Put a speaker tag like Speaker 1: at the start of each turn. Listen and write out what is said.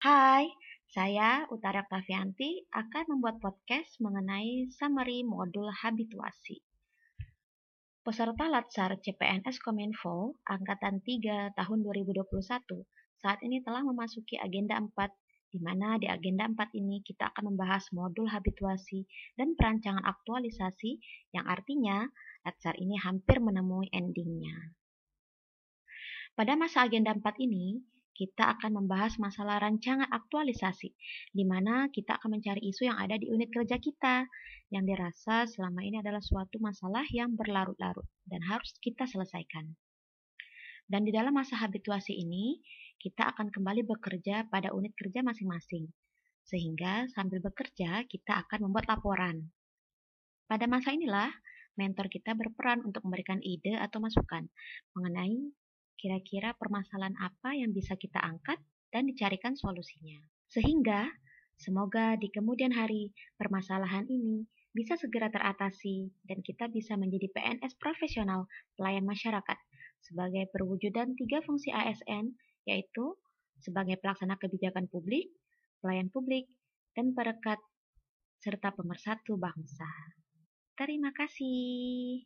Speaker 1: Hai, saya Utara Oktavianti akan membuat podcast mengenai summary modul habituasi. Peserta Latsar CPNS Kominfo Angkatan 3 tahun 2021 saat ini telah memasuki agenda 4 di mana di agenda 4 ini kita akan membahas modul habituasi dan perancangan aktualisasi yang artinya Latsar ini hampir menemui endingnya. Pada masa agenda 4 ini, kita akan membahas masalah rancangan aktualisasi, di mana kita akan mencari isu yang ada di unit kerja kita, yang dirasa selama ini adalah suatu masalah yang berlarut-larut dan harus kita selesaikan. Dan di dalam masa habituasi ini, kita akan kembali bekerja pada unit kerja masing-masing, sehingga sambil bekerja kita akan membuat laporan. Pada masa inilah, mentor kita berperan untuk memberikan ide atau masukan mengenai kira-kira permasalahan apa yang bisa kita angkat dan dicarikan solusinya. Sehingga semoga di kemudian hari permasalahan ini bisa segera teratasi dan kita bisa menjadi PNS profesional pelayan masyarakat sebagai perwujudan tiga fungsi ASN yaitu sebagai pelaksana kebijakan publik, pelayan publik, dan perekat serta pemersatu bangsa. Terima kasih.